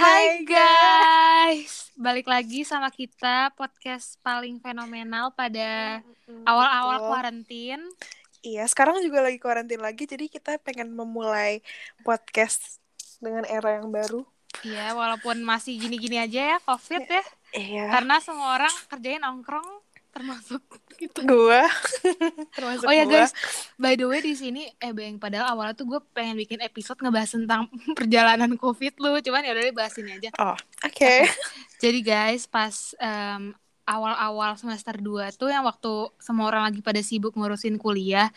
Hai guys, balik lagi sama kita podcast paling fenomenal pada awal-awal kuarantin. Iya, sekarang juga lagi karantin lagi, jadi kita pengen memulai podcast dengan era yang baru. Ya, walaupun masih gini-gini aja ya COVID ya, Iya. karena semua orang kerjain nongkrong termasuk gitu. Gua. Termasuk Oh ya gua. guys, by the way di sini eh Bang, padahal awalnya tuh gue pengen bikin episode ngebahas tentang perjalanan COVID lu, cuman ya udah bahas ini aja. Oh, oke. Jadi guys, pas em, awal-awal semester 2 tuh yang waktu semua orang lagi pada sibuk ngurusin kuliah,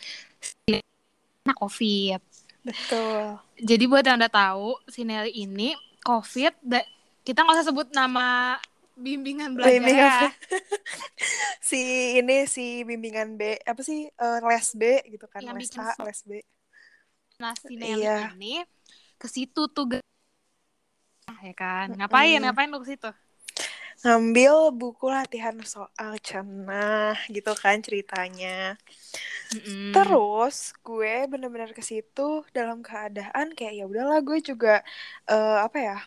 nah COVID. Betul. Jadi buat yang udah tahu, si Nelly ini COVID, kita nggak usah sebut nama bimbingan belajar Bimbingan. Si ini si bimbingan B, apa sih? eh, les B gitu kan, Yang les bikin A, les B. Nah, si Nelly Iya. ini ke situ tuh guys. ya kan. Ngapain? Mm-mm. Ngapain lu ke situ? Ngambil buku latihan soal cenah gitu kan ceritanya. Mm-mm. Terus gue bener-bener ke situ dalam keadaan kayak ya udahlah gue juga eh, apa ya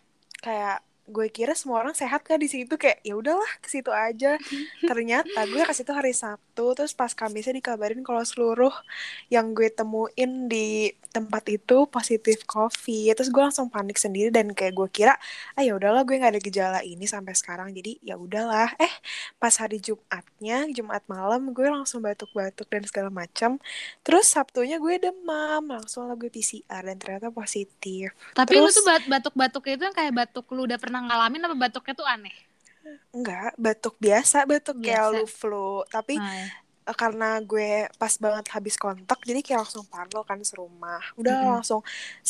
kayak gue kira semua orang sehat kan di situ kayak ya udahlah ke situ aja. Ternyata gue ke situ hari Sabtu terus pas Kamisnya dikabarin kalau seluruh yang gue temuin di tempat itu positif COVID. Terus gue langsung panik sendiri dan kayak gue kira ah ya udahlah gue nggak ada gejala ini sampai sekarang jadi ya udahlah. Eh pas hari Jumatnya Jumat malam gue langsung batuk-batuk dan segala macam. Terus Sabtunya gue demam, langsung lah gue PCR dan ternyata positif. Tapi lu Terus- tuh bat- batuk-batuknya itu yang kayak batuk lu udah pernah ngalamin apa batuknya tuh aneh? Enggak, batuk biasa, batuk kayak Biasa. lu flu. Tapi Nah, ya. eh, karena gue pas banget habis kontak, jadi kayak langsung parno kan serumah. Udah Mm-mm. langsung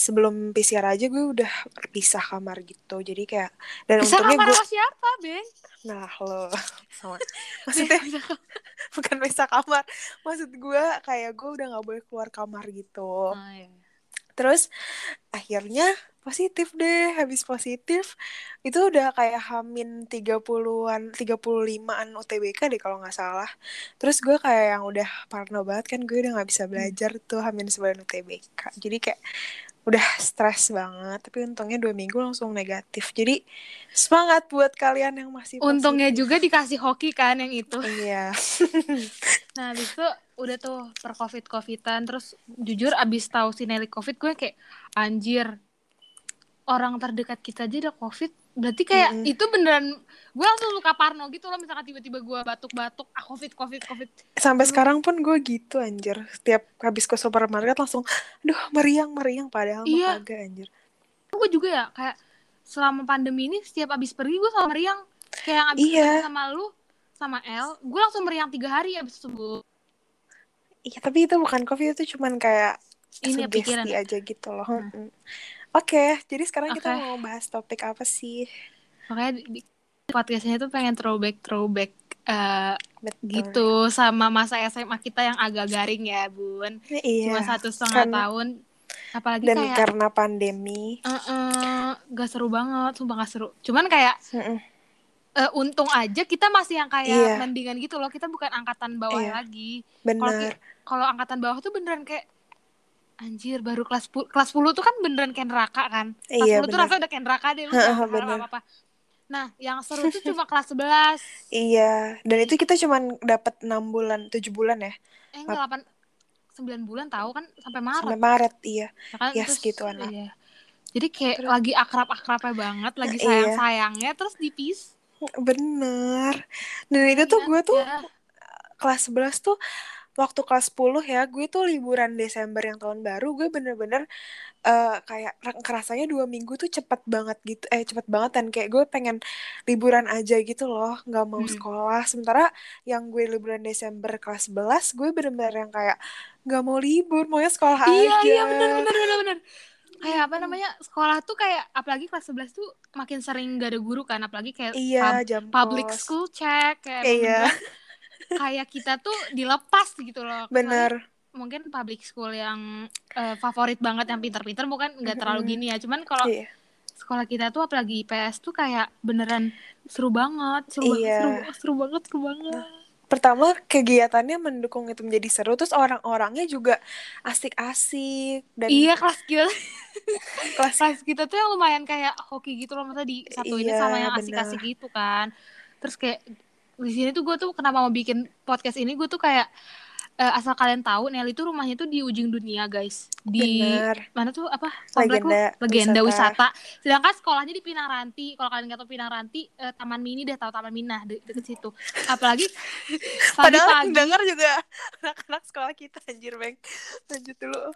sebelum PCR aja gue udah pisah kamar gitu. Jadi kayak dan Bisa untungnya kamar gue, sama siapa, Beng? nah lo, sama, maksudnya bukan pisah kamar. Maksud gue kayak gue udah nggak boleh keluar kamar gitu. Oh, iya. Terus akhirnya positif deh, habis positif itu udah kayak hamin 30-an, 35-an UTBK deh kalau nggak salah. Terus gue kayak yang udah parno banget kan gue udah nggak bisa belajar tuh hamin sebulan UTBK. Jadi kayak udah stres banget, tapi untungnya dua minggu langsung negatif. Jadi semangat buat kalian yang masih Untungnya positif. juga dikasih hoki kan yang itu. Iya, Nah, habis itu udah tuh per covid covidan terus jujur abis tahu si Nelly covid gue kayak anjir orang terdekat kita aja udah covid berarti kayak Mm-mm. itu beneran gue langsung luka parno gitu loh misalkan tiba-tiba gue batuk-batuk ah covid covid covid sampai Lu- sekarang pun gue gitu anjir. Setiap habis ke supermarket langsung, aduh meriang meriang padahal Iya. mah kagak anjir. gue juga ya kayak selama pandemi ini setiap abis pergi gue selalu meriang kayak yang abis Iya. sama lu sama El gue langsung meriang tiga hari abis itu gue Iya, tapi itu bukan COVID itu cuman kayak Ini pikiran aja gitu loh. Hmm. Oke, jadi sekarang kita Oke. mau bahas topik apa sih? makanya di, podcastnya tuh pengen throwback throwback eh, Betul. gitu sama masa SMA kita yang agak garing ya bun Iya. cuma satu setengah Kan- tahun apalagi Dan kayak karena pandemi. eh, eh, gak seru banget sumpah gak seru cuman kayak Mm-mm. eh, untung aja kita masih yang kayak Iya. mendingan gitu loh kita bukan angkatan bawah Iya. lagi ki- kalau angkatan bawah tuh beneran kayak anjir baru kelas 10 kelas 10 tuh kan beneran kayak neraka kan kelas Iya, 10 tuh benar. rasanya udah kayak neraka deh lu apa-apa nah yang seru tuh cuma kelas 11 Iya, dan itu kita cuman dapat 6 bulan, 7 bulan ya. eh enggak 8 9 bulan tahu kan sampai Maret Sampai Maret, iya. Ya kan Ya, terus segituan lah. iya. Jadi kayak Terus- lagi akrab-akrabnya banget, lagi Iya. sayang-sayangnya terus dipis. Bener. Dan itu tuh gue tuh Ya. kelas 11 tuh waktu kelas 10 ya, gue tuh liburan Desember yang tahun baru, gue bener-bener eh, kayak ra- kerasanya dua minggu tuh cepet banget gitu, eh cepet banget dan kayak gue pengen liburan aja gitu loh, nggak mau Hmm. sekolah. Sementara yang gue liburan Desember kelas 11, gue bener-bener yang kayak nggak mau libur, maunya sekolah Iya, aja. iya benar benar benar benar. Kayak apa namanya? Sekolah tuh kayak apalagi kelas 11 tuh makin sering gak ada guru kan, apalagi kayak Iya, pub- jam public school check kayak Iya. beneran kayak kita tuh dilepas gitu loh. Bener. Mungkin public school yang eh, favorit banget yang pinter-pinter bukan nggak terlalu gini ya. Cuman kalau Iya. sekolah kita tuh apalagi IPS tuh kayak beneran seru banget, seru banget, Iya. seru, seru banget, seru banget. pertama kegiatannya mendukung itu menjadi seru terus orang-orangnya juga asik-asik dan iya kelas kita kelas kelas kita tuh yang lumayan kayak hoki gitu loh masa di satu ini Iya, sama yang asik-asik gitu kan terus kayak di sini tuh gue tuh kenapa mau bikin podcast ini gue tuh kayak eh, asal kalian tahu Nelly tuh rumahnya tuh di ujung dunia guys. Di benar mana tuh? Apa? Komplek lu? Legenda legenda wisata. wisata. sedangkan sekolahnya di Pinang Ranti kalau kalian nggak tahu Pinang Ranti eh, Taman Mini deh tahu Taman Minah de deket situ. Apalagi padahal pagi-pagi. yang denger juga anak-anak sekolah kita anjir bang. Lanjut dulu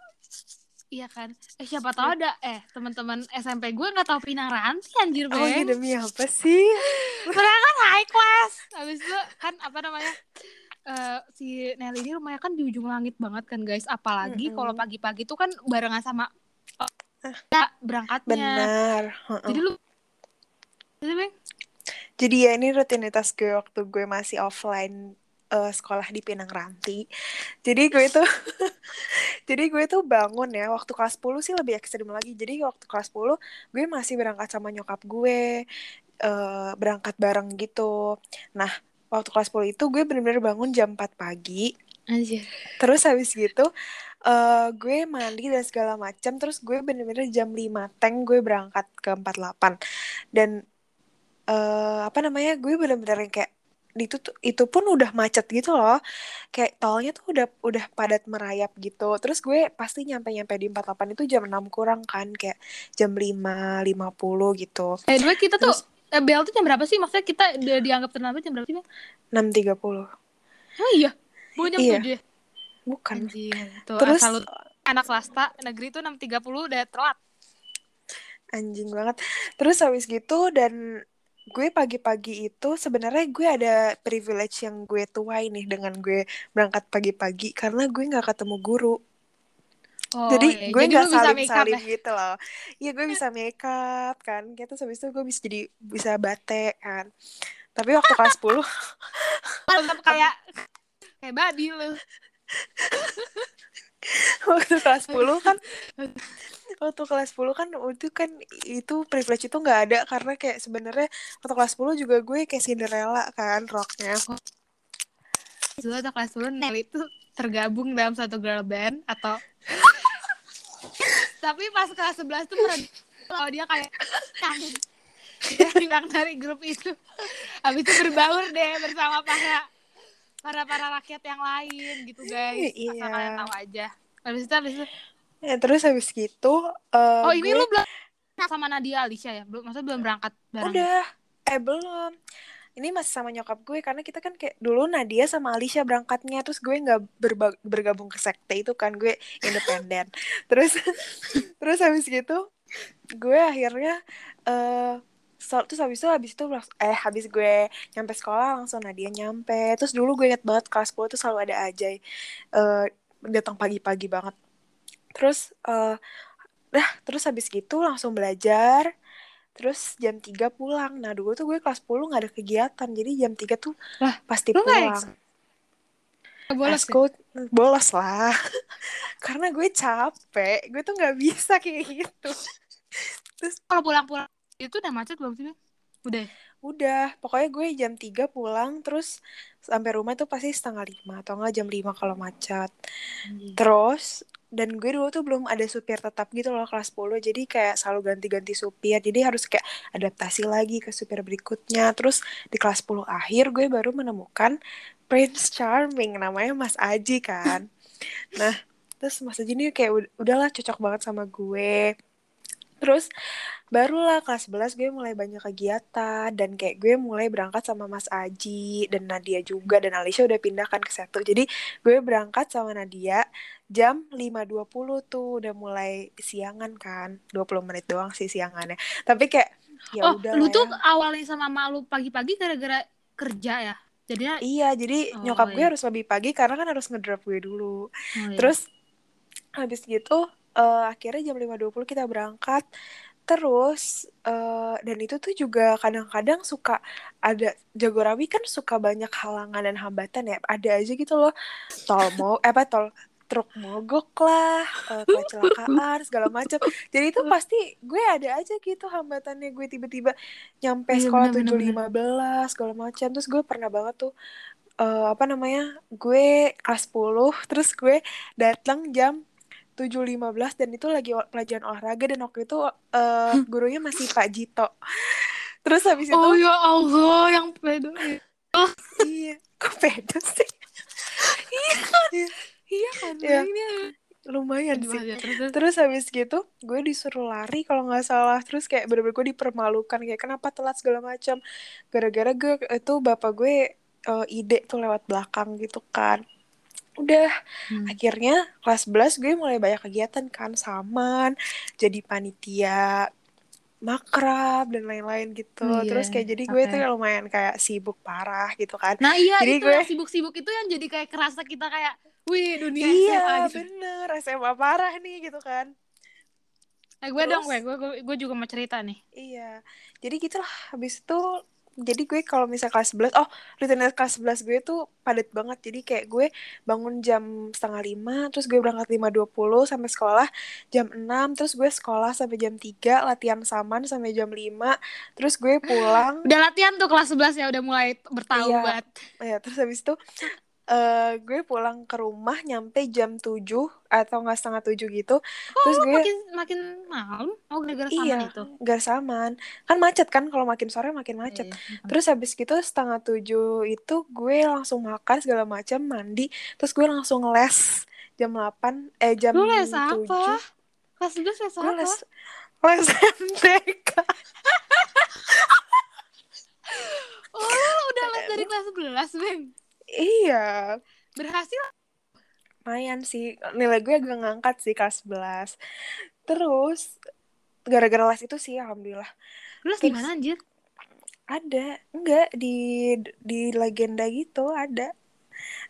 iya kan? Eh siapa tahu ada eh teman-teman SMP gue nggak tahu Pinang Ranti anjir oh iya demi apa sih? Mereka kan high class. Habis itu kan apa namanya eh, si Nelly ini rumahnya kan di ujung langit banget kan guys. Apalagi Mm-mm. kalau pagi-pagi tuh kan barengan sama ya, berangkatnya. Benar Heeh. jadi lu jadi Jadi ya ini rutinitas gue waktu gue masih offline eh, sekolah di Pinang Ranti. Jadi gue tuh jadi gue tuh bangun ya waktu kelas 10 sih lebih ekstrim lagi. Jadi waktu kelas 10 gue masih berangkat sama nyokap gue eh, berangkat bareng gitu. Nah, waktu kelas 10 itu gue bener-bener bangun jam 4 pagi. anjir Terus habis gitu eh gue mandi dan segala macam. Terus gue bener-bener jam 5 tank gue berangkat ke 48. Dan eh apa namanya? Gue bener-bener kayak itu tuh itu pun udah macet gitu loh. Kayak tolnya tuh udah udah padat merayap gitu. Terus gue pasti nyampe-nyampe di 48 itu jam 6 kurang kan kayak jam 5 50 gitu. eh dua kita tuh Terus- eh, bel tuh jam berapa sih maksudnya kita udah dianggap terlambat jam berapa sih bang 6.30. oh iya bukan jam Iya. tujuh ya? Bukan. anjir tuh Terus asal anak swasta negeri tuh enam tiga puluh udah telat anjing banget. Terus habis gitu dan gue pagi-pagi itu sebenarnya gue ada privilege yang gue tuai nih dengan gue berangkat pagi-pagi karena gue nggak ketemu guru. oh, jadi iya. gue nggak lu bisa salim make up salim ya? gitu loh. Iya gue bisa make up kan. Gitu habis itu gue bisa jadi bisa batik kan. Tapi waktu kelas 10 tetap kayak kayak babi lu waktu kelas 10 kan waktu kelas 10 kan itu kan itu privilege itu nggak ada karena kayak sebenarnya waktu kelas 10 juga gue kayak Cinderella kan roknya dulu ada kelas dulu Nelly itu tergabung dalam satu girl band atau tapi pas kelas 11 tuh kalau dia kayak hilang dari grup itu. Habis itu berbaur deh bersama para para para rakyat yang lain gitu guys. Asal Iya. kalian tahu aja. Habis itu habis itu. Ya, terus habis gitu eh, oh ini gue lu belum sama Nadia Alicia ya? Belum maksudnya belum berangkat bareng udah. eh belum. Ini masih sama nyokap gue karena kita kan kayak dulu Nadia sama Alicia berangkatnya terus gue nggak bergabung ke sekte itu kan gue independen. Terus terus habis gitu gue akhirnya eh so- terus habis itu habis itu eh habis gue nyampe sekolah langsung Nadia nyampe. Terus dulu gue inget banget kelas 10 tuh selalu ada Ajay eh datang pagi-pagi banget. Terus eh dah terus habis gitu langsung belajar. Terus jam 3 pulang. Nah dulu tuh gue kelas 10 nggak ada kegiatan. Jadi jam 3 tuh Lah, pasti pulang. Bolos ya? Eskul bolos lah. Karena gue capek. Gue tuh nggak bisa kayak gitu. Kalau pulang-pulang itu udah macet belum sih udah. Udah. Pokoknya gue jam 3 pulang terus sampai rumah tuh pasti setengah lima atau enggak jam 5 kalau macet. Terus dan gue dulu tuh belum ada supir tetap gitu loh kelas 10 jadi kayak selalu ganti-ganti supir. Jadi harus kayak adaptasi lagi ke supir berikutnya. Terus di kelas 10 akhir gue baru menemukan Prince Charming. Namanya Mas Aji kan? Nah terus Mas Aji ini kayak ud- udahlah cocok banget sama gue terus barulah kelas 11 gue mulai banyak kegiatan dan kayak gue mulai berangkat sama Mas Aji dan Nadia juga dan Alicia udah pindahkan ke satu jadi gue berangkat sama Nadia jam 5.20 tuh udah mulai siangan kan 20 menit doang sih siangannya tapi kayak ya oh udah lu tuh ya. awalnya sama mak lu pagi-pagi gara-gara kerja ya jadinya iya jadi Oh, nyokap gue iya. harus lebih pagi karena kan harus ngedrop gue dulu oh, iya. terus habis gitu eh, akhirnya jam 5.20 kita berangkat. Terus eh, dan itu tuh juga kadang-kadang suka ada Jagorawi kan suka banyak halangan dan hambatan ya. Ada aja gitu loh. Tol mau eh apa tol truk mogok lah uh, kecelakaan segala macam jadi itu pasti gue ada aja gitu hambatannya. Gue tiba-tiba nyampe Iya, sekolah tujuh lima belas segala macam terus gue pernah banget tuh eh, apa namanya gue kelas 10 terus gue datang jam 7.15 dan itu lagi pelajaran olahraga dan waktu itu eh, gurunya masih Pak Jito. Terus habis itu Oh ya Allah, yang pedo. iya kok pedo sih? Iya Iya. Kan, Iya. ini lumayan sih. aja, terus, terus. Habis gitu gue disuruh lari kalau nggak salah. Terus kayak bener-bener gue dipermalukan kayak kenapa telat segala macam. Gara-gara gue itu bapak gue eh, ide tuh lewat belakang gitu kan udah Hmm. akhirnya kelas 11 gue mulai banyak kegiatan kan saman jadi panitia makrab dan lain-lain gitu Oh, iya. terus kayak jadi gue Oke. tuh lumayan kayak sibuk parah gitu kan Nah iya Jadi itu gue- sibuk-sibuk itu yang jadi kayak kerasa kita kayak Wih dunia iya SMA gitu bener SMA parah nih gitu kan Eh gue dong gue, Terus- gue, gue, gue juga mau cerita nih Iya, jadi gitulah habis itu jadi gue kalau misal kelas 11, oh rutinitas kelas 11 gue tuh padat banget. Jadi kayak gue bangun jam setengah lima, terus gue berangkat 5.20 sampai sekolah jam 6, terus gue sekolah sampai jam 3, latihan saman sampai jam 5, terus gue pulang. Udah latihan tuh kelas 11 ya udah mulai bertaubat ya, terus habis itu eh gue pulang ke rumah nyampe jam 7 atau nggak setengah 7 gitu. terus Oh gue makin, makin malam Oh gara-gara iya, itu saman. Kan macet kan kalau makin sore makin macet. Iya. Terus habis gitu setengah tujuh itu gue langsung makan segala macam mandi terus gue langsung les jam 8 eh jam Lu les 7 apa? Kelas 11 les gue apa? les les MTK Oh udah les dari kelas 11 Bang iya. Berhasil. Lumayan sih. Nilai gue agak ngangkat sih kelas 11 terus gara-gara les itu sih alhamdulillah. Lu les di mana anjir? ada. Enggak di di legenda gitu ada.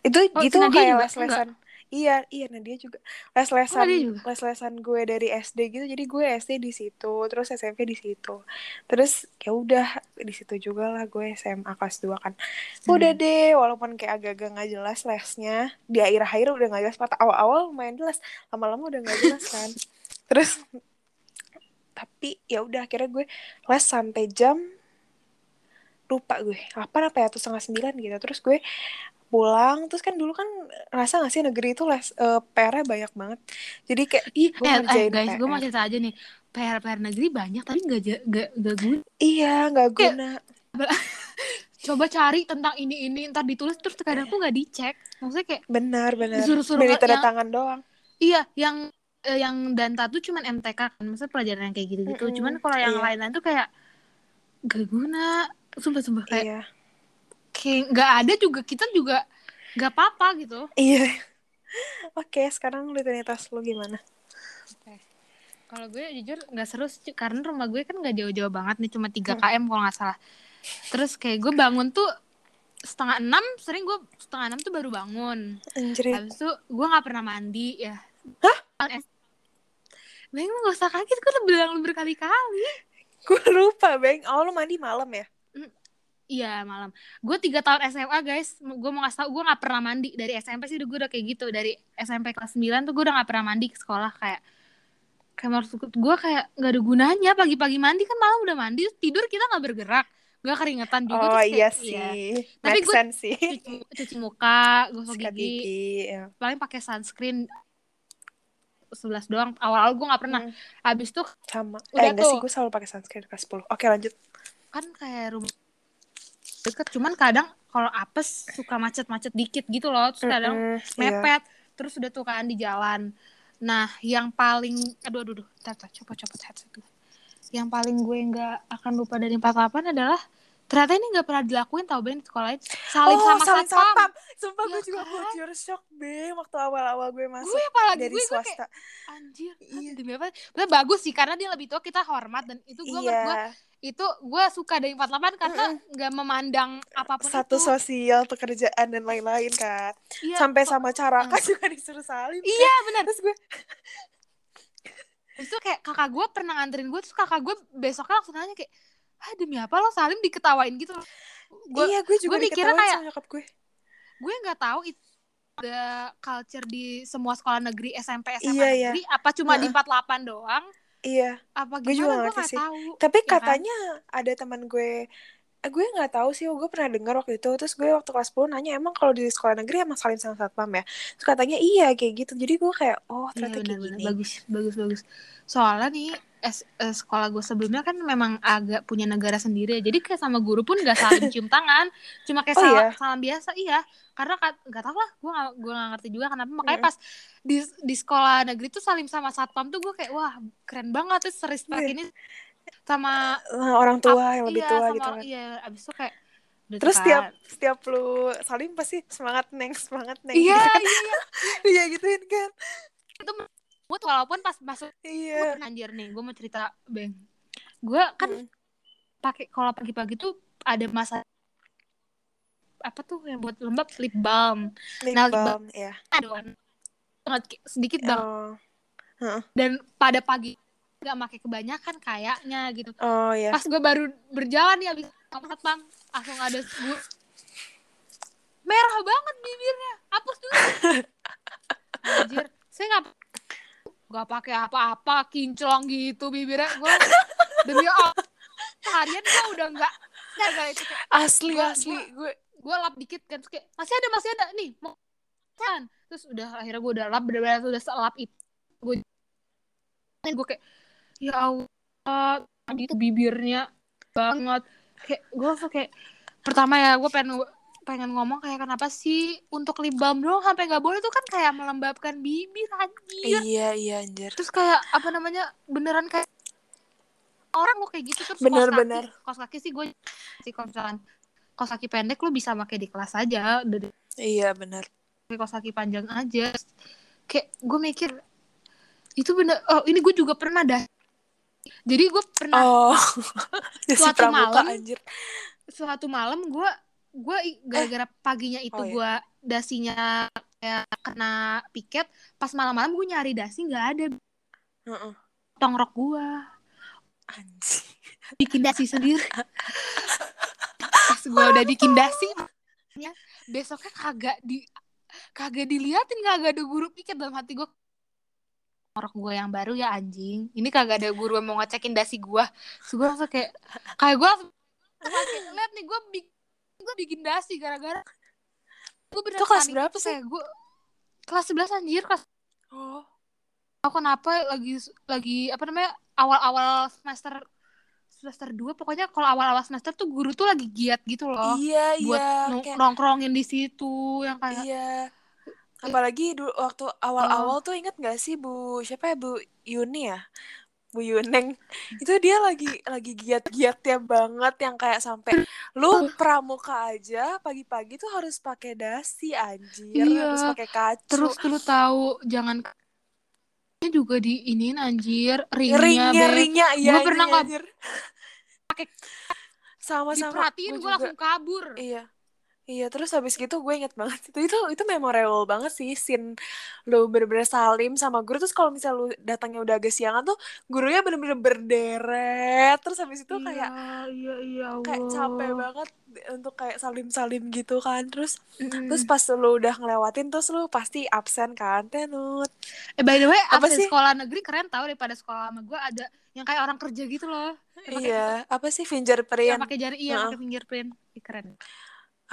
Itu Oh, gitu Nadia kayak les-lesan iya iya Nadia juga les-lesan Oh, les-lesan gue dari SD gitu. Jadi gue SD di situ terus SMP di situ. Terus ya udah di situ juga lah gue SMA kelas 2 kan. Hmm. udah deh walaupun kayak agak-agak nggak jelas lesnya di akhir-akhir udah nggak jelas pada awal-awal lumayan jelas lama-lama udah nggak jelas kan. Terus tapi ya udah akhirnya gue les sampai jam lupa gue 8 apa ya atau setengah sembilan gitu. Terus gue pulang terus kan dulu kan rasa gak sih negeri itu les eh, PR-nya banyak banget jadi kayak Ih, Gue eh, eh, guys, gue mau PR. cerita aja nih. PR-PR negeri banyak tapi nggak ja- nggak nggak guna. iya nggak Kayak- guna Coba cari tentang ini ini ntar ditulis terus kadang tuh nggak dicek. Maksudnya kayak benar benar Disuruh-suruh beri tanda yang- tangan doang iya yang eh, yang danta tuh cuman MTK kan. Maksudnya pelajaran yang kayak gitu-gitu. Mm-mm, Cuman kalau yang iya. lain-lain tuh kayak gak guna. Sumpah-sumpah kayak iya kayak nggak ada juga kita juga nggak apa-apa gitu. iya oke sekarang rutinitas lu gimana Kalau gue jujur nggak seru sih, karena rumah gue kan nggak jauh-jauh banget nih cuma 3 Hmm. km kalau nggak salah. Terus kayak gue bangun tuh setengah enam sering gue setengah enam tuh baru bangun. anjir Habis itu gue nggak pernah mandi ya. Hah? Bang lu gak usah kaget gue udah bilang lu berkali-kali. gue lupa bang oh lu mandi malam ya Iya malam. Gue tiga tahun SMA guys. Gue mau ngasih tau gue nggak pernah mandi. Dari SMP sih udah gue udah kayak gitu. Dari SMP kelas 9 tuh gue udah nggak pernah mandi ke sekolah. Kayak kayak maksud gue kayak nggak ada gunanya. Pagi-pagi mandi kan malam udah mandi. Tidur kita nggak bergerak. Nggak keringetan juga oh terus iya kayak- sih. Tapi make gue- sih. cuci, cuci muka gosok sikat gigi. gigi ya. paling pakai sunscreen 11 doang. Awal-awal gue nggak pernah. Hmm, habis tuh sama. Udah eh enggak sih tuh. gue selalu pakai sunscreen kelas 10 oke lanjut. Kan kayak rumah deket. Cuman kadang kalau apes suka macet-macet dikit gitu loh. Terus kadang iya. mepet. Terus udah tuh kan di jalan. Nah yang paling aduh aduh aduh. Tar, tar, coba copot headset dulu. Yang paling gue nggak akan lupa dari 48 adalah ternyata ini nggak pernah dilakuin tau Ben sekolah salim oh, sama saling satpam satpam. Sumpah Iya gue juga kan? culture shock be waktu awal-awal gue masuk gue apalagi dari gue, gue kayak swasta. anjir Iya. demi apa? Bagus sih karena dia lebih tua kita hormat. Dan itu gue menurut gue iya, itu gue suka dari 48 karena nggak memandang apa pun satu itu sosial pekerjaan dan lain-lain kan. Iya, Sampai sama caraka juga disuruh salim. kan. iya benar Terus gue itu kayak kakak gue pernah nganterin gue terus kakak gue besoknya langsung nanya kayak ah demi apa lo salim diketawain gitu gue iya gue juga gue mikirnya kayak- sama nyokap gue. gue nggak tahu itu ada culture di semua sekolah negeri SMP SMA Iya, iya. negeri apa cuma di Heeh. 48 doang iya apa Gue juga gue ngerti sih. tahu tapi ya kan? katanya ada teman gue gue nggak tahu sih gue pernah dengar waktu itu. Terus gue waktu kelas 10 nanya emang kalau di sekolah negeri emang salim sama satpam ya? Terus katanya iya kayak gitu. Jadi gue kayak oh Iya ternyata kayak gini. Bagus bagus bagus. Soalnya nih es, eh, sekolah gue sebelumnya kan memang agak punya negara sendiri ya. jadi kayak sama guru pun gak saling cium tangan. Cuma kayak Oh, salam, iya? salam biasa iya. Karena nggak tahu lah gue gak, gue gak ngerti juga kenapa. Makanya Mm. pas di di sekolah negeri tuh salim sama satpam tuh gue kayak wah keren banget. Tuh respect Iya. ini sama orang tua yang lebih iya, tua sama gitu kan. iya abis itu kayak udah terus tuh setiap setiap lu salim pasti semangat neng semangat neng iya gitu kan. iya iya. Iya gituin kan. Mood, walaupun pas masuk gue iya pernah anjir nih gue mau cerita beng. Gue kan Mm. pakai kalau pagi-pagi tuh ada masa apa tuh yang buat lembab? Lip balm. Lip Nah, lip balm ya banget ki- sedikit banget oh. Dan pada pagi nggak pakai kebanyakan kayaknya gitu. Oh ya pas gue baru berjalan nih abis ngomong bang. Langsung ada gue merah banget bibirnya. Hapus dulu. Anjir. Saya nggak nggak pakai apa-apa kinclong gitu bibirnya. Gue demi Allah harian gue udah nggak asli Gua- asli. gue gue lap dikit kan kayak masih ada masih ada nih mau kan? Terus udah akhirnya gue udah lap bener-bener udah selap itu. Gue gue kayak ya Allah tadi itu bibirnya banget. Kayak gue kayak pertama ya gue pengen pengen ngomong kayak kenapa sih untuk lip balm doang sampai nggak boleh? Tuh kan kayak melembabkan bibir anjir. Iya iya anjir. Terus kayak apa namanya beneran kayak orang lo kayak gitu terus Bener, kaki, bener. kaos kaki sih gue sih kalau misalkan kaos kaki pendek lo bisa pakai di kelas aja dari iya benar kaos kaki panjang aja. Kayak gue mikir itu bener oh ini gue juga pernah dah jadi gue pernah oh Suatu pramuka malam, anjir. suatu malam gue gue gara-gara paginya itu Oh, iya. gue dasinya kayak kena piket pas malam-malam gue nyari dasi nggak ada. Heeh. tongrok gue anjir bikin dasi sendiri. Pas gue udah bikin dasi ya, besoknya kagak di kagak diliatin kagak ada guru piket dalam hati gue orang gue yang baru ya anjing. Ini kagak ada guru yang mau ngecekin dasi gue so, gue langsung kayak kayak gue lihat nih gue bikin gue bikin dasi gara-gara gue bener Itu kelas panik. berapa sih? gue kelas 11 anjir kelas oh. Aku kenapa lagi lagi apa namanya awal-awal semester semester 2 pokoknya kalau awal-awal semester tuh guru tuh lagi giat gitu loh. Iya buat iya. Nong- kayak nongkrongin di situ yang kayak iya apalagi dulu waktu awal-awal Oh. tuh inget gak sih bu siapa ya bu Yuni ya? Bu Yuneng. Itu dia lagi lagi giat-giatnya banget yang kayak sampai lu pramuka aja pagi-pagi tuh harus pakai dasi anjir Iya. harus pakai kacu. Terus dulu tahu jangan ini juga diinin anjir ringnya, ringnya ringnya iya Gua pernah ini, nggak pakai- sama-sama diperhatiin gua gue langsung kabur. Iya. Iya, terus habis gitu gue inget banget itu itu itu memorable banget sih scene lu bener-bener salim sama guru. Terus kalau misal lu datangnya udah agak siangan tuh gurunya bener-bener berderet. Terus habis itu kayak iya iya iya kayak capek banget untuk kayak salim-salim gitu kan. Terus Mm. terus pas lu udah ngelewatin terus lu pasti absen kan tenut? Eh by the way Apa absen sih? sekolah negeri keren tau daripada sekolah sama gue ada yang kayak orang kerja gitu loh. Yang iya apa sih yang fingerprint pakai jari iya pakai fingerprint. Ih, keren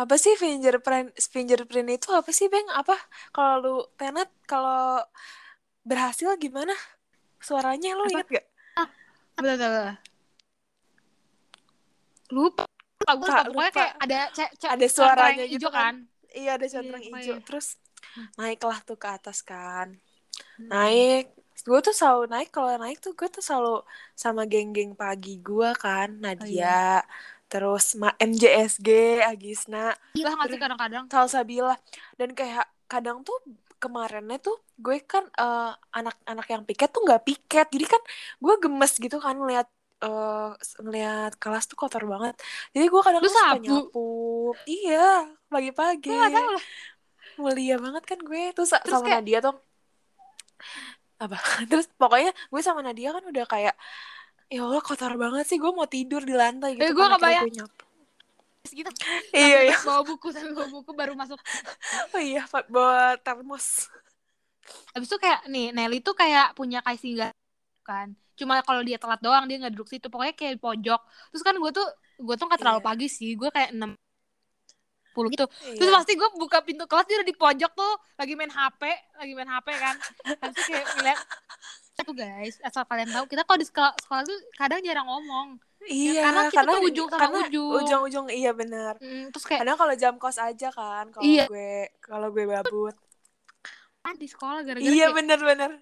apa sih fingerprint fingerprint itu apa sih beng? Apa? Kalau lu tenet kalau berhasil gimana? Suaranya lu inget gak betul betul betul. lupa lupa. Gue lupa pokoknya kayak ada Ada centang suaranya gitu hijau kan. kan? Iya ada centang Iya, hijau pokoknya. terus naiklah tuh ke atas kan. Hmm. naik. Gue tuh selalu naik kalau naik tuh gue tuh selalu sama geng-geng pagi gue kan Nadia Oh, iya. Terus Ma MJSG Agisna gila sih kadang-kadang? Salsabila. Dan kayak kadang tuh kemarinnya tuh gue kan eh, anak-anak yang piket tuh nggak piket. Jadi kan gue gemes gitu kan ngeliat eh, ngeliat kelas tuh kotor banget. Jadi gue kadang Lu suka nyapu. Iya pagi-pagi. Mulia banget kan gue. Terus, Terus sama kayak- Nadia tuh apa? Terus pokoknya gue sama Nadia kan udah kayak ya Allah kotor banget sih gue mau tidur di lantai gitu Eh, gue kebayang. gitu Iya, iya. bawa buku sambil bawa buku baru masuk Oh iya, Pak, bawa termos. habis itu kayak nih Nelly tuh kayak punya kayak kan cuma kalau dia telat doang dia nggak duduk situ pokoknya kayak di pojok terus kan gue tuh gue tuh nggak terlalu Iya. pagi sih gue kayak enam puluh gitu terus Iya. pasti gue buka pintu kelas dia udah di pojok tuh lagi main HP lagi main HP kan itu kayak ngeliat tuh guys asal kalian tahu kita kalau di sekolah, sekolah tuh kadang jarang ngomong Iya, karena kita tuh ujung sama karena ujung. Ujung-ujung iya benar. Mm, terus kayak Kadang kalau jam kos aja kan, kalau Iya. gue kalau gue babut. ah, di sekolah gara-gara Iya benar-benar.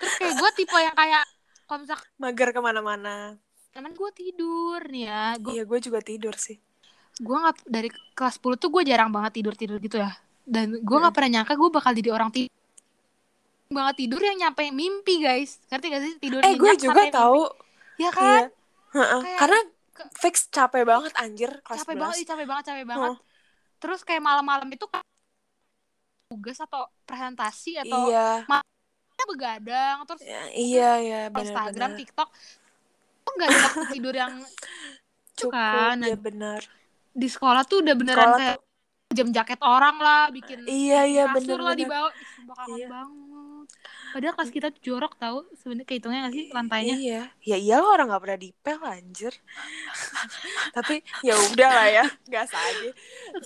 terus kayak gue tipe yang kayak kalau misalkan Mager ke mana-mana. temen gue tidur nih ya gue Iya, gue juga tidur sih. gue nggak dari kelas 10 tuh gue jarang banget tidur tidur gitu ya dan gue nggak pernah nyangka gue bakal jadi orang tidur banget tidur yang nyampe mimpi guys ngerti gak sih tidur Eh, gue juga mimpi. tahu. ya kan Iya. Kayak- Karena ke- fix capek banget anjir kelas capek 11. banget ih, capek banget capek banget Heeh. terus kayak malam-malam itu kan tugas atau presentasi atau Iya. begadang terus Ya, iya, iya, Instagram benar-benar. TikTok tuh nggak ada waktu tidur yang Cukup, kan. ya benar. di sekolah tuh udah beneran Sekolah kayak jam jaket orang lah bikin Iya, iya, kasur lah bener-bener. di bawah Ih, sumpah kangen Iya. banget padahal kelas kita tuh jorok tahu sebenarnya kehitungnya nggak sih lantainya Iya, ya iyalah orang nggak pernah dipel anjir. Tapi ya udah lah ya, gas aja.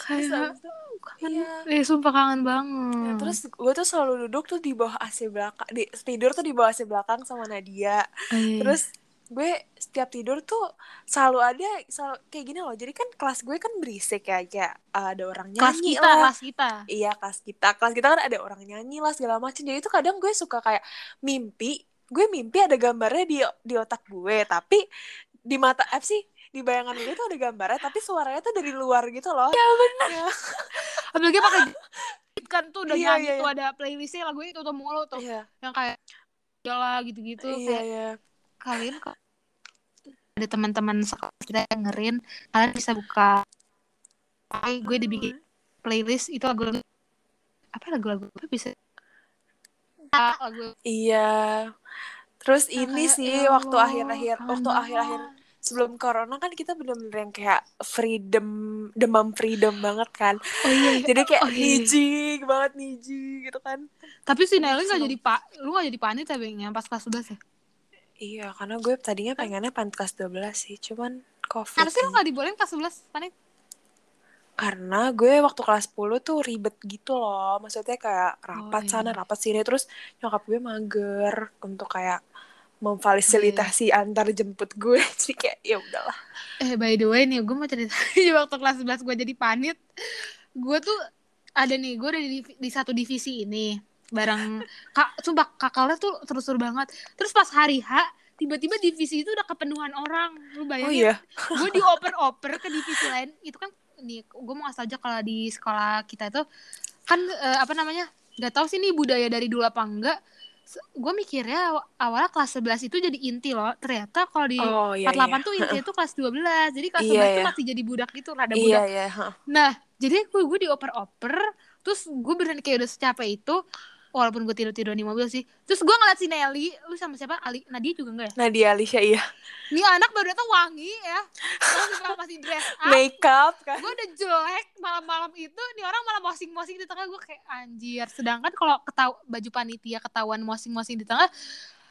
Kayak kangen iya. eh sumpah kangen Ya, banget terus gue tuh selalu duduk tuh di bawah AC belakang, di tidur tuh di bawah AC belakang sama Nadia. Eh, Terus gue setiap tidur tuh selalu ada selalu kayak gini loh. Jadi kan kelas gue kan berisik ya, kayak uh, ada orang kelas nyanyi kita lah. kelas kita Iya kelas kita, kelas kita kan ada orang nyanyi lah segala macam. Jadi itu kadang gue suka kayak mimpi, gue mimpi ada gambarnya di di otak gue, tapi di mata apa sih di bayangan gue tuh ada gambarnya, tapi suaranya tuh dari luar gitu loh. Ya benar. apalagi pakai kan tuh udah Iya, nyanyi iya, tuh ada playlistnya lagu itu tuh mulu tuh Iya, yang kayak lah gitu-gitu iya, kayak iya. Kalian kok ada teman-teman sekolah kita yang dengerin kalian bisa buka Ay, gue dibikin playlist itu lagu apa lagu-lagu apa bisa Ah, lagu Iya. Terus ini kayak, sih ya waktu akhir-akhir, waktu akhir-akhir sebelum corona kan kita bener-bener yang kayak freedom, demam freedom banget kan. oh iya, iya. Jadi kayak Oh, iya, iya. nijing banget nijing gitu kan. tapi si Nelly nggak jadi pak lu nggak jadi panit tapi yang pas kelas 11 ya Iya, karena gue tadinya pengennya pan kelas 12 sih, cuman covid. lu nih. nggak dibolehin kelas 11 panit Karena gue waktu kelas 10 tuh ribet gitu loh. Maksudnya kayak iya. rapat sana, rapat sini. Terus nyokap gue mager untuk kayak memfasilitasi Iya. antar jemput gue. Jadi kayak ya udahlah. Eh by the way nih, gue mau cerita waktu kelas 11 gue jadi panit, gue tuh ada nih, gue udah di, di satu divisi ini bareng kak, sumpah kakalnya tuh terus-terus banget. Terus pas hari H, tiba-tiba divisi itu udah kepenuhan orang, lu Oh bayangin? iya. Gue dioper-oper ke divisi lain, itu kan nih, gue mau ngasih aja kalau di sekolah kita itu kan eh, apa namanya, nggak tahu sih nih budaya dari dulu apa enggak. Gue mikirnya aw- awalnya kelas 11 itu jadi inti loh. Ternyata kalau di Oh iya. 48 iya. tuh intinya tuh kelas 12 Jadi kelas Iya, 11 tuh iya. masih jadi budak gitu Rada Iya, budak iya. Nah jadi gue, gue dioper-oper Terus gue beneran kayak udah secapek itu Walaupun gue tidur-tidur di mobil sih Terus gue ngeliat si Nelly Lu sama siapa? Ali Nadia juga enggak ya? Nadia Alicia iya. Nih anak baru datang wangi ya Terus masih dress up Makeup kan. Gue udah jelek malam-malam itu Nih orang malah mosing-mosing di tengah Gue kayak anjir Sedangkan kalau ketau baju panitia ketahuan mosing-mosing di tengah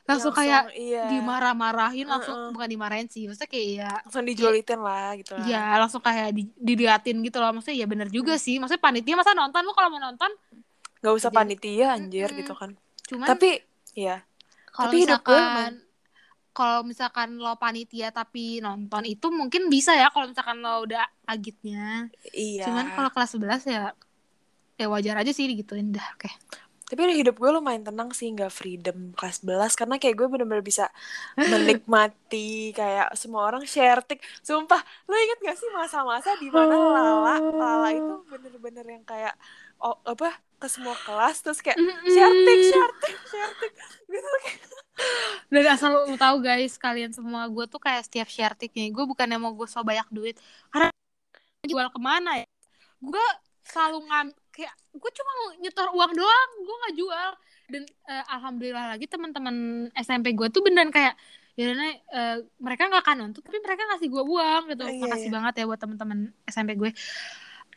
Langsung, kayak iya. dimarah-marahin langsung Heeh. bukan dimarahin sih maksudnya kayak ya langsung dijulitin lah gitu lah. ya langsung kayak di, diliatin gitu loh maksudnya ya bener juga sih maksudnya panitia masa nonton lu kalau mau nonton Gak usah Jadi- panitia anjir Mm-mm. gitu kan. cuman Tapi ya, kalau tapi hidup gue kalau misalkan lo panitia tapi nonton itu mungkin bisa ya kalau misalkan lo udah agitnya iya. cuman kalau kelas 11 ya ya wajar aja sih digituin dah oke Tapi hidup gue lumayan tenang sih, nggak freedom kelas 11 karena kayak gue bener-bener bisa menikmati kayak semua orang share tik. Sumpah, lo inget gak sih masa-masa di mana Lala, Lala itu bener-bener yang kayak oh, apa ke semua kelas terus kayak share tik, share tik, share tik. Gitu kayak Dan asal lu tahu guys, kalian semua gue tuh kayak setiap share tiknya, gue bukan yang mau gue so banyak duit, karena jual ke mana ya? Gue selalu ngam, kayak gue cuma nyetor uang doang, gue nggak jual. Dan eh, alhamdulillah lagi teman-teman SMP gue tuh beneran kayak ya eh, mereka nggak akan nuntut tapi mereka ngasih gue uang gitu Iya, makasih iya. banget ya buat teman-teman SMP gue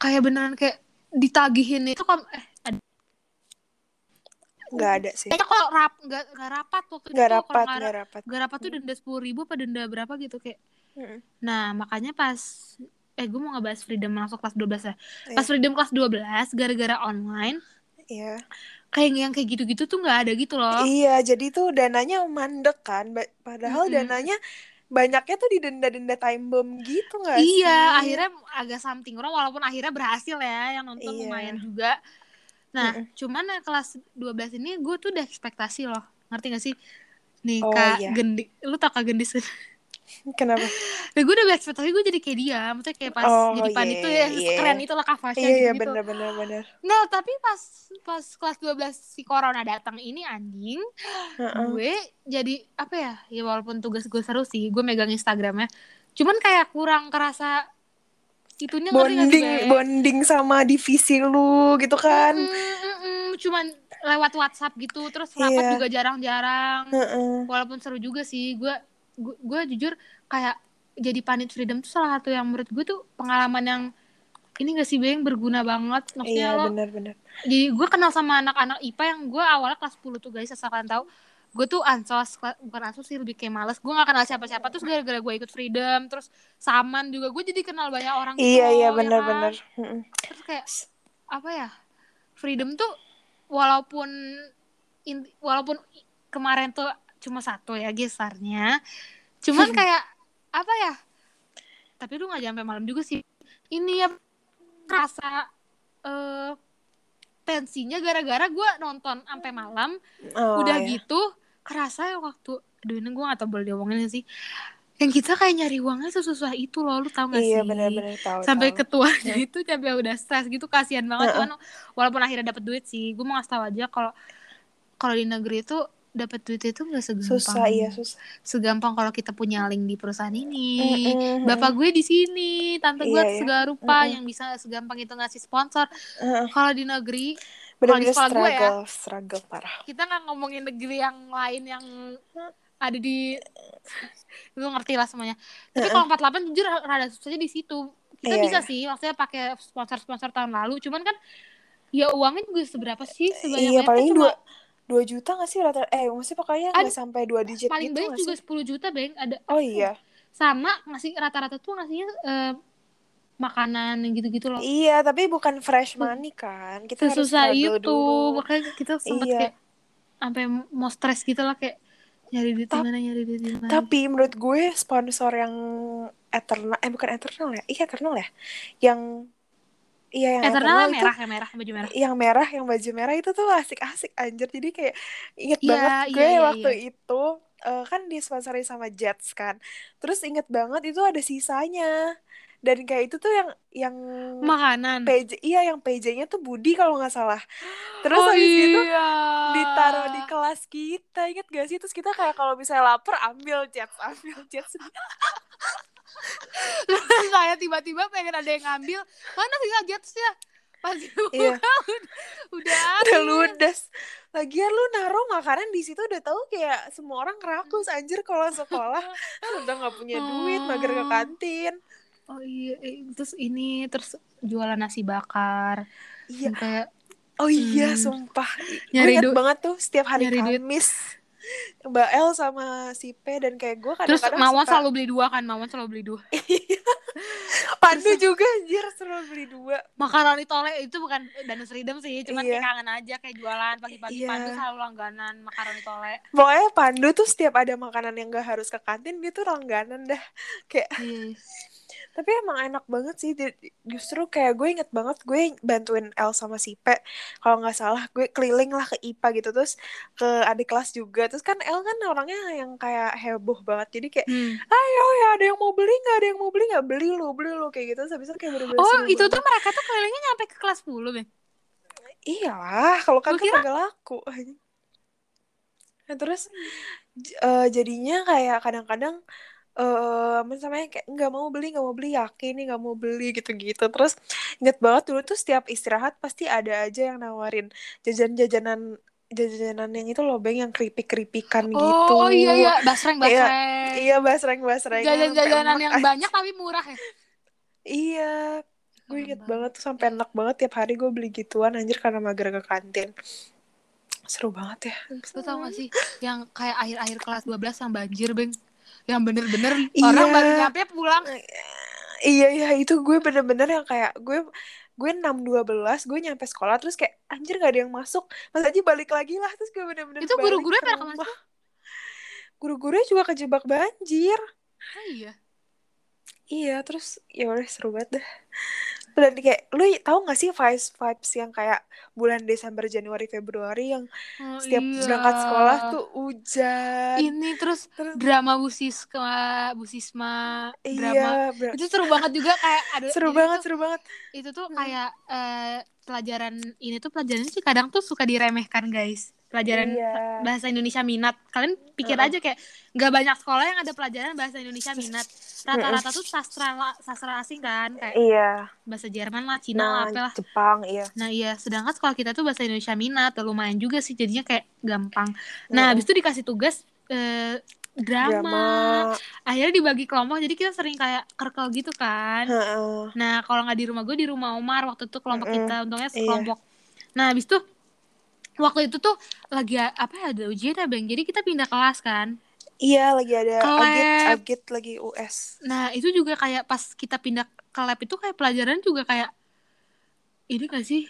kayak beneran kayak ditagihin itu eh nggak ada sih kayaknya kalau rap nggak nggak rapat waktu nggak rapat nggak rapat nggak rapat tuh denda sepuluh ribu apa denda berapa gitu kayak Mm-mm. nah makanya pas eh gue mau ngebahas freedom masuk kelas 12 ya Iya. pas freedom kelas 12 gara-gara online iya kayak yang kayak gitu-gitu tuh nggak ada gitu loh iya jadi tuh dananya mandek kan padahal Mm-mm. dananya banyaknya tuh di denda-denda time bomb gitu nggak sih Iya, akhirnya agak something wrong walaupun akhirnya berhasil ya yang nonton Iya. lumayan juga. Nah, Mm-mm. cuman yang kelas 12 ini gue tuh udah ekspektasi loh. Ngerti gak sih? Nih, Oh, Kak iya. Gendi, lu tau Kak Gendis kan? kenapa Nah, gue udah ekspektasi gue jadi kayak dia. Maksudnya kayak pas Oh, jadi pan iya, itu ya, iya. keren itu lah Kak Fasya iya iya gitu. benar benar benar Nah, tapi pas pas kelas 12 si corona datang ini anjing, Heeh. gue jadi apa ya? Ya walaupun tugas gue seru sih, gue megang Instagramnya. Cuman kayak kurang kerasa itunya ngerti gak sih, bonding bonding sama divisi lu gitu kan? Mm, mm, mm, cuman lewat WhatsApp gitu terus rapat Iya. juga jarang-jarang. Heeh. walaupun seru juga sih gue gue jujur kayak jadi panit freedom tuh salah satu yang menurut gue tuh pengalaman yang ini gak sih Beng? Berguna banget. Maksudnya iya lo benar benar. jadi gue kenal sama anak-anak IPA yang gue awalnya kelas 10 tuh guys asal kalian tahu gue tuh ansos bukan ansos sih lebih kayak males. Gue gak kenal siapa-siapa. Terus gara-gara gue ikut freedom terus saman juga gue jadi kenal banyak orang gitu iya iya ya benar kan? benar terus kayak apa ya freedom tuh walaupun in- walaupun kemarin tuh cuma satu ya gesarnya cuman kayak apa ya tapi lu nggak sampai malam juga sih. Ini ya rasa eh tensinya gara-gara gue nonton sampai malam Oh, udah iya. gitu kerasa ya waktu aduh ini gue gak tau boleh diomongin sih yang kita kayak nyari uangnya sesusah itu loh lu tau gak iya sih benar benar tahu sampai tahu. ketuanya itu sampai udah stres gitu kasihan banget cuman walaupun akhirnya dapet duit sih gue mau ngasih tau aja kalau kalau di negeri itu dapet duit itu gak segampang susah iya susah segampang kalau kita punya link di perusahaan ini Mm-mm. bapak gue di sini tante gue Iya, iya. segala rupa Mm-mm. yang bisa segampang itu ngasih sponsor Heeh. kalau di negeri benar-benar sekolah gue ya struggle struggle parah. kita nggak ngomongin negeri yang lain yang ada di lu ngerti lah semuanya. Tapi Heeh. kalau 48 jujur rada susahnya di situ. Kita Iya, bisa iya. sih maksudnya pakai sponsor-sponsor tahun lalu. Cuman kan ya uangnya juga seberapa sih sebanyak iya paling dua dua juta nggak sih rata eh maksudnya pokoknya nggak sampai dua digit paling gitu banyak juga 10 juta beng. Ada oh iya? sama ngasih rata-rata tuh ngasihnya eh, makanan yang gitu-gitu loh iya tapi bukan fresh money kan kita harus sesusah struggle itu dulu makanya kita sempet Iya. kayak sampai mau stres gitu lah kayak nyari duit Tap- gimana nyari duit gimana Tapi menurut gue sponsor yang Eternal eh bukan Eternal ya? Iya Eternal ya. Yang iya yang Eternal Eternal, yang itu merah yang merah baju merah yang merah yang baju merah itu tuh asik-asik anjir. Jadi kayak inget Iya, banget iya, gue iya, waktu itu eh, kan disponsori sama Jets kan. Terus inget banget itu ada sisanya. Dan kayak itu tuh yang yang makanan? PJ iya yang PJ-nya tuh Budi kalau nggak salah. Terus oh habis itu iya. ditaruh di kelas kita inget gak sih? Terus kita kayak kalau misalnya lapar ambil jets ambil jets saya tiba-tiba pengen ada yang ngambil. Mana sih gadgetsnya pas Iya. udah, udah ludes. Lagian lu naruh makanan di situ udah tahu kayak semua orang kerakus anjir kalau sekolah. Udah nggak punya duit mager ke Oh. kantin oh iya eh, terus ini terus jualan nasi bakar. Iya. Kayak oh iya Hmm. sumpah. Nyari banget tuh setiap hari nyari duit. Kamis. Mbak El sama si P dan kayak gue terus kadang-kadang Mawon suka selalu beli dua kan? Mawon selalu beli dua. Pandu juga anjir selalu beli dua. Makaroni tole itu bukan danus freedom sih cuman Iya. kayak kangen aja kayak jualan. Pagi-pagi Iya. Pandu selalu langganan makaroni tole. Pokoknya Pandu tuh setiap ada makanan yang gak harus ke kantin dia tuh langganan dah. Kayak iya tapi emang enak banget sih justru kayak gue inget banget gue bantuin El sama si Pe. Kalau nggak salah gue keliling lah ke IPA gitu terus ke adik kelas juga. Terus kan El kan orangnya yang kayak heboh banget. Jadi kayak Hmm. ayo ya ada yang mau beli nggak? Ada yang mau beli nggak? Beli lo beli lo kayak gitu. Terus habis itu kayak bener-bener oh itu banget. tuh mereka tuh kelilingnya nyampe ke kelas 10 Bang iyalah kalau kan kira- kagak laku. Nah terus eh, jadinya kayak kadang-kadang eh apa namanya kayak nggak mau beli nggak mau beli yakin nih nggak mau beli gitu-gitu. Terus inget banget dulu tuh setiap istirahat pasti ada aja yang nawarin jajan-jajanan jajanan yang itu loh beng yang keripik keripikan oh, gitu. oh iya iya. Basreng Iya, basreng iya basreng basreng jajan-jajanan yang banyak tapi murah ya? Iya. Gue inget banget. banget tuh sampai enak banget tiap hari gue beli gituan anjir karena mager ke kantin. Seru banget ya. Lu tau gak sih yang kayak akhir-akhir kelas 12 yang banjir, Beng? Yang bener-bener Iya. orang baru nyampe pulang. iya iya itu gue bener-bener yang kayak gue gue enam dua belas gue nyampe sekolah terus kayak anjir gak ada yang masuk mas aja balik lagi lah terus gue bener-bener Itu guru-gurunya ke pada ke mana rumah. guru-gurunya juga kejebak banjir Oh, iya. iya terus ya udah seru banget dah dan kayak lu tahu gak sih vibes vibes yang kayak bulan Desember Januari Februari yang Oh, setiap iya. berangkat sekolah tuh hujan Ini terus terus drama Busisma, Busisma, drama. iya ber- Itu seru banget juga kayak ada seru banget tuh- seru banget itu tuh Hmm. kayak eh, pelajaran ini tuh pelajaran sih kadang tuh suka diremehkan, guys. Pelajaran iya bahasa Indonesia minat. Kalian pikir Heeh. aja kayak nggak banyak sekolah yang ada pelajaran bahasa Indonesia minat. Rata-rata tuh sastra sastra asing kan, kayak iya bahasa Jerman lah, Cina lah, nah apalah. Jepang iya Nah iya, sedangkan sekolah kita tuh bahasa Indonesia minat, lumayan juga sih jadinya kayak gampang. Nah, habis itu dikasih tugas eh, drama. drama Akhirnya dibagi kelompok, jadi kita sering kayak kerkel gitu kan. Heeh. Nah, kalau nggak di rumah gue di rumah Omar waktu itu kelompok kita, untungnya Iya. sekelompok. Nah, habis itu waktu itu tuh lagi apa ya, ada ujian ya, Bang. Jadi kita pindah kelas kan. Iya lagi ada lab. agit lagi US. Nah, itu juga kayak pas kita pindah ke lab itu kayak pelajaran juga kayak ini gak sih?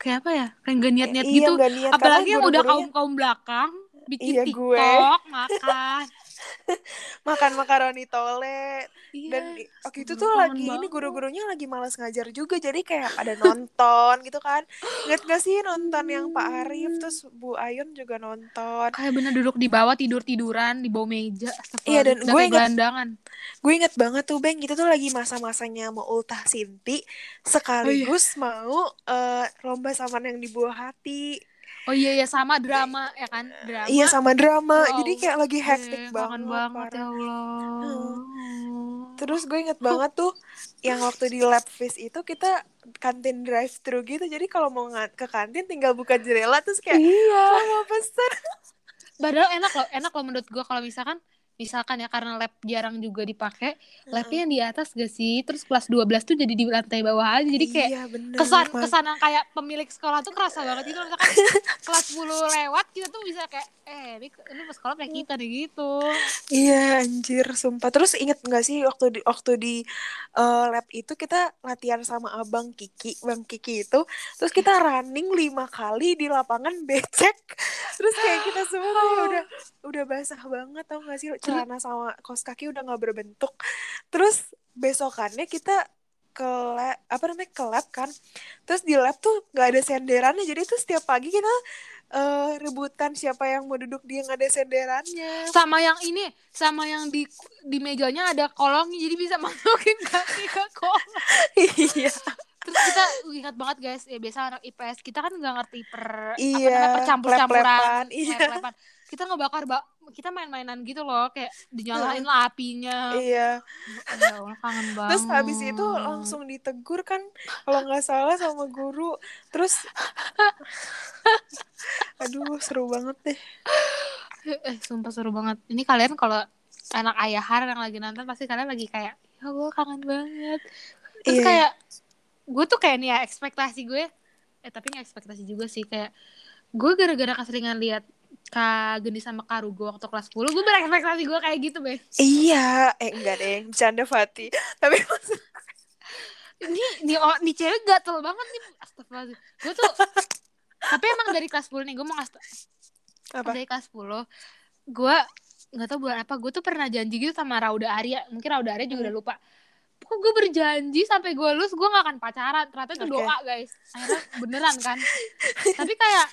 Kayak apa ya? Kayak gak niat-niat iya, gitu. nggak niat, Apalagi karena yang udah kaum kaum belakang bikin Iya, gue. TikTok, makan. makan makaroni tole Iya, dan waktu itu tuh lagi ini banget. guru-gurunya lagi malas ngajar juga jadi kayak pada nonton gitu kan inget gak sih nonton yang Pak Arif terus Bu Ayun juga nonton kayak bener duduk di bawah tidur tiduran di bawah meja. Iya, dan gue inget- gelandangan. gue inget banget tuh Beng kita tuh lagi masa-masanya mau ultah Sinti sekaligus mau eh, lomba saman yang di buah hati Oh iya ya sama drama ya kan drama. iya sama drama Wow. jadi kayak lagi hektik kangen banget, banget ya Allah. Terus gue inget banget tuh yang waktu di lab fish itu kita kantin drive thru gitu. Jadi kalau mau ke kantin tinggal buka jendela terus kayak Iya. "Oh, mau pesen. Padahal enak loh, enak loh menurut gua kalau misalkan misalkan ya karena lab jarang juga dipakai, labnya yang di atas gak sih? Terus kelas 12 tuh jadi di lantai bawah aja. Jadi kayak iya, bener, kesan kesan yang kayak pemilik sekolah tuh kerasa banget itu misalkan kelas 10 lewat kita tuh bisa kayak eh ini ini sekolah kayak kita nih gitu. Iya anjir sumpah. Terus inget gak sih waktu di waktu di eh, lab itu kita latihan sama abang Kiki, bang Kiki itu. Terus kita running lima kali di lapangan becek. Terus kayak kita semua kayak udah udah basah banget tau gak sih celana sama kaos kaki udah nggak berbentuk. Terus besokannya kita ke lab, apa namanya ke lab kan. Terus di lab tuh nggak ada senderannya. Jadi tuh setiap pagi kita eh, rebutan siapa yang mau duduk di yang ada senderannya. Sama yang ini, sama yang di di mejanya ada kolongnya jadi bisa masukin kaki ke kolong. iya. Terus kita ingat banget guys, ya biasa anak IPS kita kan nggak ngerti per apa Iya, namanya percampur-campuran, lep-lepan, iya. Kita ngebakar bak kita main-mainan gitu loh, kayak dinyalain lah apinya. Iya. Ya Allah, kangen banget. Terus habis itu langsung ditegur kan kalau nggak salah sama guru. Terus aduh seru banget deh. eh sumpah seru banget. Ini kalian kalau anak ayahan yang lagi nonton pasti kalian lagi kayak ya Allah kangen banget. Terus Iya. kayak gue tuh kayak nih ya ekspektasi gue eh tapi nggak ekspektasi juga sih kayak gue gara-gara keseringan lihat Kak Geni sama Kak Rugo waktu kelas 10 gue berekspektasi gue kayak gitu be. Iya, eh enggak deh, bercanda Fati. Tapi maksud ini nih oh, nih cewek gatel banget nih. Astagfirullah gue tuh tapi emang dari kelas 10 nih gue mau ngasih tau- apa? dari kelas 10 gue nggak tahu bulan apa gue tuh pernah janji gitu sama Rauda Arya. Mungkin Rauda Arya juga Hmm. udah lupa. Kok gue berjanji sampai gue lulus gue gak akan pacaran. Ternyata itu Oke. doa guys. Akhirnya beneran kan. Tapi kayak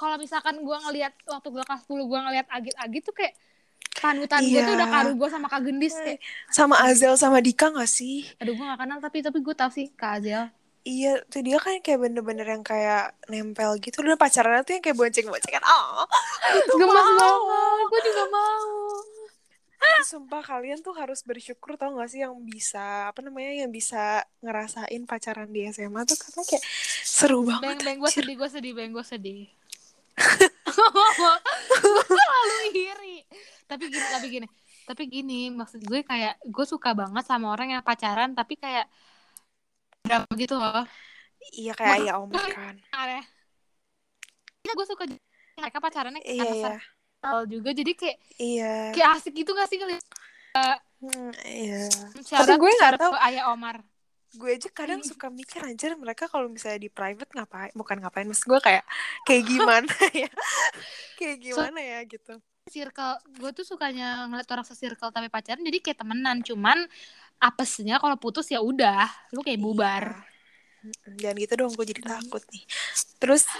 kalau misalkan gue ngelihat waktu gue kelas 10 gue ngelihat agit-agit tuh kayak panutan gue Iya. tuh udah karu gue sama Kak Gendis kayak Sama Azel sama Dika gak sih? aduh gue gak kenal tapi tapi gue tau sih Kak Azel Iya, tuh dia kan kayak bener-bener yang kayak nempel gitu. Udah pacaran tuh yang kayak bonceng-boncengan. Oh, itu gemes mau. banget gue juga mau Sumpah kalian tuh harus bersyukur tau gak sih yang bisa apa namanya yang bisa ngerasain pacaran di SMA tuh karena kayak seru banget. beng beng gue sedih gue sedih beng gue sedih gue selalu iri. Tapi gini tapi gini. Tapi gini maksud gue kayak gue suka banget sama orang yang pacaran tapi kayak berapa gitu loh. Iya kayak ya om kan aneh gue suka mereka pacarannya iya karena iya. seksual juga. Jadi kayak iya. kayak asik gitu gak sih ngeliat Hmm, iya. syarat gue nggak tahu. ayah Omar gue aja kadang suka mikir anjir mereka kalau misalnya di private ngapain? Bukan ngapain maksud gue kayak kayak gimana ya? Kayak gimana ya? Gitu. Circle gue tuh sukanya ngeliat orang se-circle tapi pacaran jadi kayak temenan. Cuman apesnya kalau putus ya udah lu kayak bubar. Mm-mm, jangan gitu dong gue jadi takut nih. Terus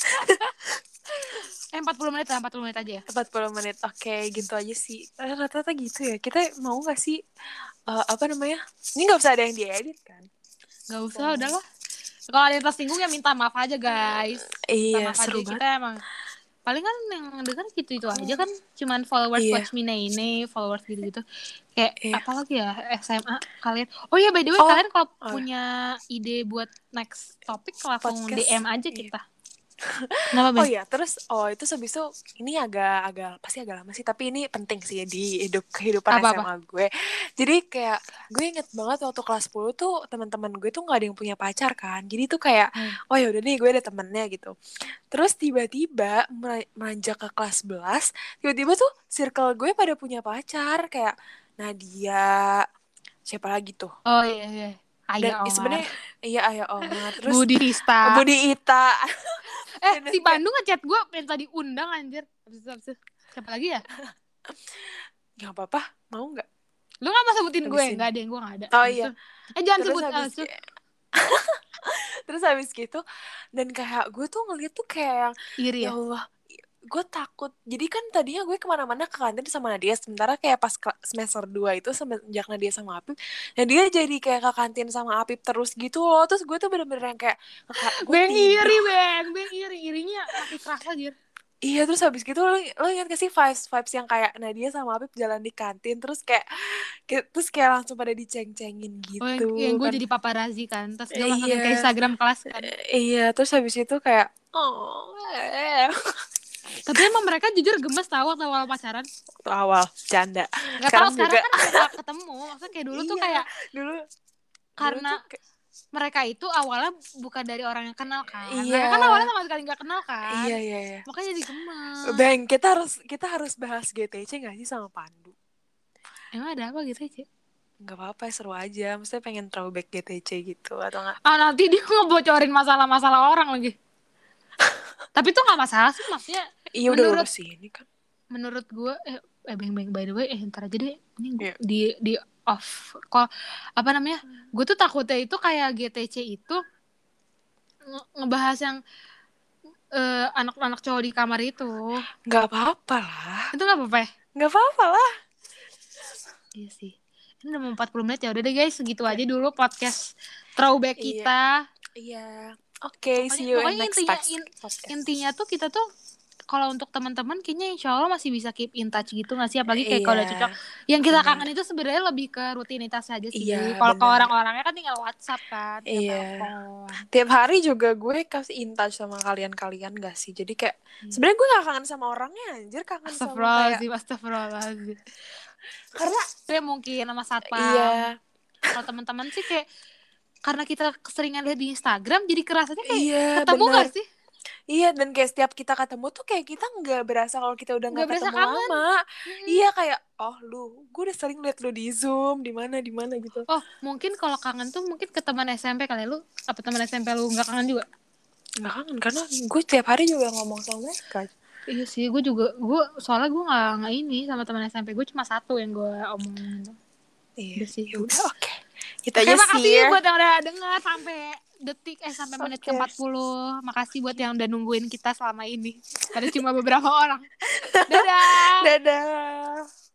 eh 40 menit lah 40 menit aja ya. 40 menit oke gitu aja sih. Eh, rata-rata gitu ya. Kita mau gak sih eh, apa namanya? Ini nggak usah ada yang diedit kan? Gak usah udahlah. Kalau ada yang tersinggung ya minta maaf aja guys. Iya Minta maaf aja. seru banget. kita emang paling kan yang denger gitu itu aja kan. Cuman followers Iya. watch me ini followers gitu gitu kayak Iya. apalagi ya SMA kalian? Oh ya by the way Oh. kalian kalau Oh. punya ide buat next topik langsung Podcast. DM aja Iya. kita Kenapa Oh iya, terus oh itu habis itu ini agak agak pasti agak lama sih, tapi ini penting sih di hidup kehidupan Apa-apa? SMA gue. Jadi kayak gue inget banget waktu kelas 10 tuh teman-teman gue tuh nggak ada yang punya pacar kan. Jadi tuh kayak Hmm. oh ya udah nih gue ada temennya gitu. Terus tiba-tiba mer- meranjak ke kelas 11, tiba-tiba tuh circle gue pada punya pacar kayak Nadia, siapa lagi tuh? Oh iya iya. Dan Ayah Omar. sebenarnya iya ayah Omar, terus Budi Hista. Budi Ita. eh dan si Bandung ngechat gue minta diundang anjir. Abis itu, abis itu. Siapa lagi ya? Gak apa-apa, mau nggak? Lu gak mau sebutin gue? Habisin. Enggak ada yang gue gak ada. Oh, iya. itu- Eh jangan terus sebut. habis abis itu. terus habis gitu dan kayak gue tuh ngeliat tuh kayak Iri ya ya? Allah gue takut jadi kan tadinya gue ke mana-mana ke kantin sama Nadia sementara kayak pas semester 2 itu semenjak Nadia sama Apip nah dia jadi kayak ke kantin sama Apip terus gitu loh terus gue tuh bener-bener yang kayak gue Beng tidur. iri, Beng. Beng iri. Irinya makin keras aja. iya terus habis gitu lo, lo ingat gak sih vibes vibes yang kayak Nadia sama Apip jalan di kantin terus kayak, kayak terus kayak langsung pada diceng-cengin gitu Oh, yang, yang gue kan. jadi paparazi kan. Terus gue masukin Iya. ke Instagram kelas kan. iya terus habis itu kayak oh eh. Tapi emang mereka jujur gemes tau waktu awal pacaran. Waktu awal canda Gak tau Sekarang sekarang juga. kan gak ketemu. Maksudnya kayak dulu tuh Iya. kayak dulu karena dulu tuh mereka itu awalnya bukan dari orang yang kenal kan. Iya. Mereka kan awalnya sama sekali gak kenal kan. iya iya iya Makanya jadi gemes. Bang, kita harus kita harus bahas GTC gak sih sama Pandu? Emang ada apa gitu sih? Gak apa-apa, seru aja. Maksudnya pengen throwback GTC gitu atau enggak? Ah nanti dia ngebocorin masalah-masalah orang lagi. Tapi tuh gak masalah sih maksudnya Iya udah Menurut- lulus sih ini kan. menurut gue eh, eh beng beng by the way eh ntar aja deh ini gua- Iya. di di off call apa namanya gue tuh takutnya itu kayak GTC itu nge- ngebahas yang eh, anak-anak cowok di kamar itu Gak apa-apa lah. itu nggak apa-apa ya Gak apa-apa lah. iya sih ini udah mau 40 menit ya udah deh guys segitu aja dulu podcast throwback Iya. kita Iya. Oke, Pokoknya- see you in pokoknya next intinya- in- podcast. intinya tuh kita tuh kalau untuk teman-teman kayaknya insya Allah masih bisa keep in touch gitu nggak sih apalagi kayak kalau udah Iya. cocok yang kita Benar. kangen itu sebenarnya lebih ke rutinitas aja sih Iya, kalau ke orang-orangnya kan tinggal WhatsApp kan Iya. Tiap hari juga gue kasih in touch sama kalian-kalian gak sih? Jadi kayak Iya. sebenarnya gue gak kangen sama orangnya anjir, kangen sama kayak astagfirullahaladzim. karena Gue mungkin sama satpam. iya, Kalau teman-teman sih kayak karena kita keseringan lihat di Instagram jadi kerasanya kayak iya ketemu bener. gak sih? Iya dan kayak setiap kita ketemu tuh kayak kita nggak berasa kalau kita udah Nggak ketemu kangen. lama. Mm-mm. Iya kayak oh lu, gue udah sering liat lu di zoom di mana di mana gitu. Oh, mungkin kalau kangen tuh mungkin ke teman SMP kali ya. lu apa teman SMP lu nggak kangen juga? Nggak kangen karena gue tiap hari juga ngomong sama mereka. Iya sih, gue juga gue soalnya gue nggak nggak ini sama teman SMP gue cuma satu yang gue omongin. Iya Udah sih. ya udah oke. Kita aja Terima sih kasih ya. buat yang udah denger sampai detik eh sampai menit Oke. ke 40. Makasih buat yang udah nungguin kita selama ini. Karena cuma beberapa orang. Dadah. Dadah.